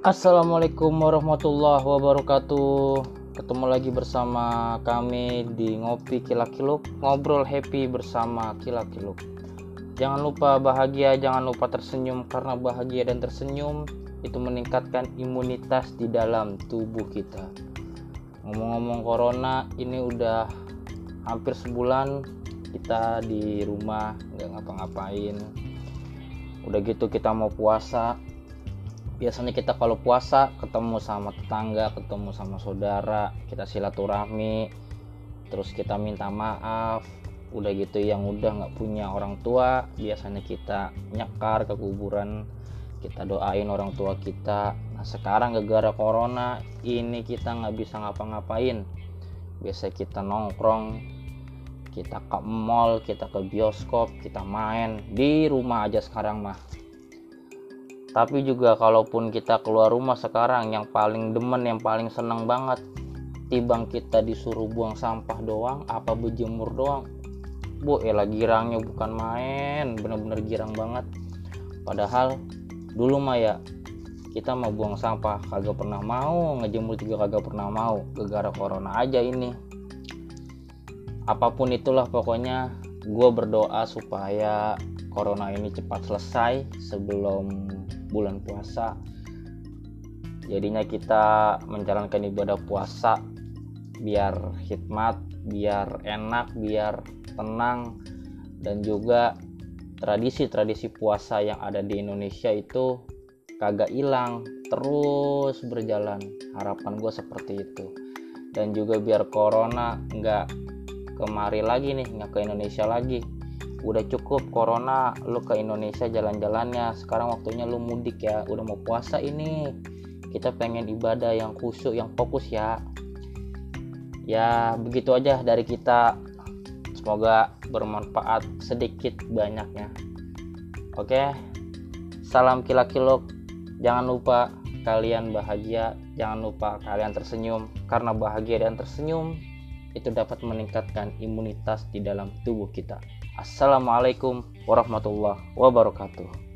Assalamualaikum warahmatullahi wabarakatuh. Ketemu lagi bersama kami di Ngopi Kilakiluk Ngobrol happy bersama Kilakiluk Jangan lupa bahagia, jangan lupa tersenyum Karena bahagia dan tersenyum itu meningkatkan imunitas di dalam tubuh kita. Ngomong-ngomong corona ini udah hampir sebulan kita di rumah nggak ngapa-ngapain. Udah gitu kita mau puasa biasanya kita kalau puasa ketemu sama tetangga ketemu sama saudara kita silaturahmi terus kita minta maaf. Udah gitu yang udah nggak punya orang tua biasanya kita nyekar ke kuburan kita doain orang tua kita. Nah sekarang gara-gara corona ini kita nggak bisa ngapa-ngapain. Biasa kita nongkrong kita ke mall kita ke bioskop kita main di rumah aja sekarang mah tapi juga kalaupun kita keluar rumah sekarang yang paling demen yang paling seneng banget tibang kita disuruh buang sampah doang apa berjemur doang. Bu elah girangnya bukan main bener-bener girang banget. Padahal dulu mah ya kita mau buang sampah kagak pernah mau ngejemur juga kagak pernah mau gara-gara corona aja ini. Apa pun itulah pokoknya gue berdoa supaya corona ini cepat selesai sebelum bulan puasa. Jadinya kita menjalankan ibadah puasa biar hikmat biar enak biar tenang dan juga tradisi-tradisi puasa yang ada di Indonesia itu kagak hilang terus berjalan. Harapan gue seperti itu. Dan juga biar corona nggak kemari lagi nih nggak ke Indonesia lagi udah cukup corona lu ke Indonesia jalan-jalannya. Sekarang waktunya lu mudik ya. Udah mau puasa ini. Kita pengen ibadah yang khusyuk yang fokus ya. Ya begitu aja dari kita. Semoga bermanfaat sedikit banyaknya. Oke? Salam kilakiluk jangan lupa kalian bahagia. Jangan lupa kalian tersenyum. Karena bahagia dan tersenyum itu dapat meningkatkan imunitas di dalam tubuh kita Assalamualaikum warahmatullahi wabarakatuh.